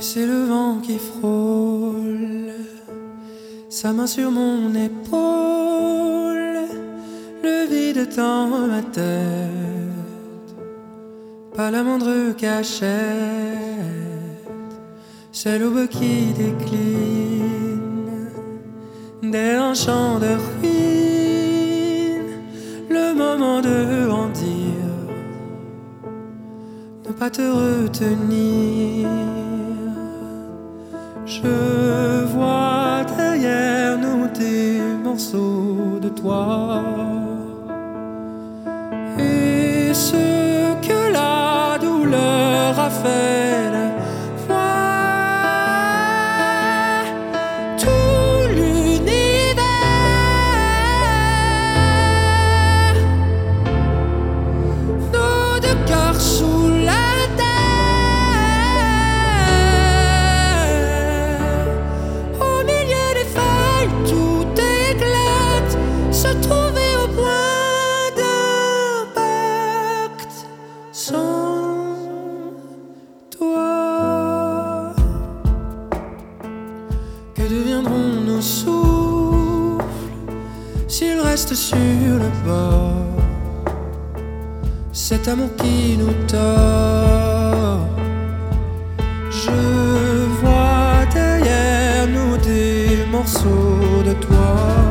c'est le vent qui frôle, sa main sur mon épaule, le vide dans ma tête, pas la moindre cachette, c'est l'aube qui décline, dès un champ de ruines, le moment de grandir, ne pas te retenir. De toi. Et ce que la douleur a fait sans toi. Que deviendront nos souffles s'ils restent sur le bord? Cet amour qui nous tord. Je vois derrière nous des morceaux de toi.